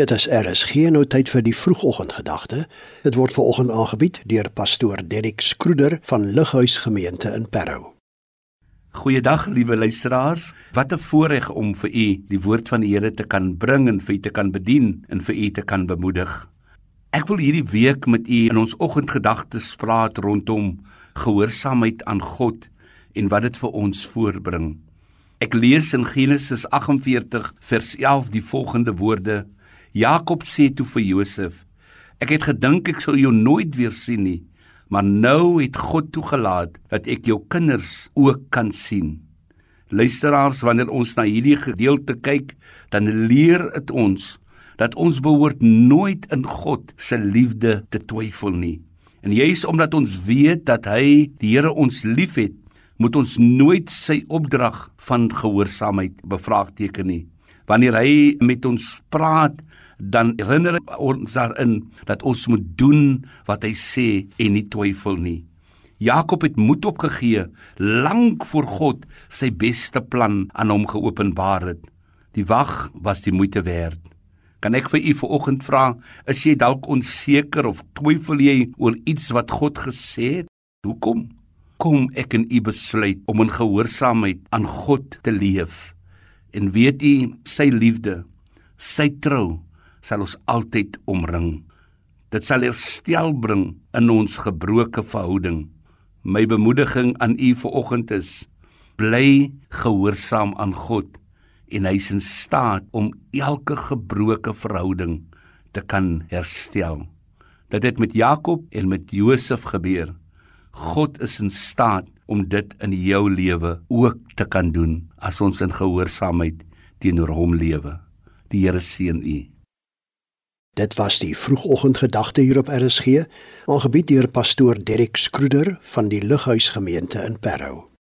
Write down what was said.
Dit is RSG nou tyd vir die vroegoggendgedagte. Dit word veraloggend aangebied deur pastoor Derrick Skroeder van Lighuis Gemeente in Parow. Goeiedag liewe luisteraars. Wat 'n voorreg om vir u die woord van die Here te kan bring en vir u te kan bedien en vir u te kan bemoedig. Ek wil hierdie week met u in ons oggendgedagtes praat rondom gehoorsaamheid aan God en wat dit vir ons voorbring. Ek lees in Genesis 48 vers 11 die volgende woorde: Jakob sê toe vir Josef: Ek het gedink ek sou jou nooit weer sien nie, maar nou het God toegelaat dat ek jou kinders ook kan sien. Luisteraars, wanneer ons na hierdie gedeelte kyk, dan leer dit ons dat ons behoort nooit in God se liefde te twyfel nie. En juis omdat ons weet dat hy die Here ons liefhet, moet ons nooit sy opdrag van gehoorsaamheid bevraagteken nie. Wanneer hy met ons praat, dan herinner ons daarin dat ons moet doen wat hy sê en nie twyfel nie. Jakob het moed opgegee lank voor God sy beste plan aan hom geopenbaar het. Die wag was die moeite werd. Kan ek vir u vanoggend vra, is jy dalk onseker of twyfel jy oor iets wat God gesê het? Hoekom? Kom ek in u besluit om in gehoorsaamheid aan God te leef. En weet u sy liefde, sy trou sal ons altyd omring. Dit sal herstel bring in ons gebroke verhouding. My bemoediging aan u vanoggend is: bly gehoorsaam aan God en hy is in staat om elke gebroke verhouding te kan herstel. Dit het met Jakob en met Josef gebeur. God is in staat om dit in jou lewe ook te kan doen as ons in gehoorsaamheid teenoor hom lewe. Die Here seën u. Dit was die vroegoggendgedagte hier op RSG, aangebied deur pastoor Derrick Skroeder van die Lighuis gemeente in Parow.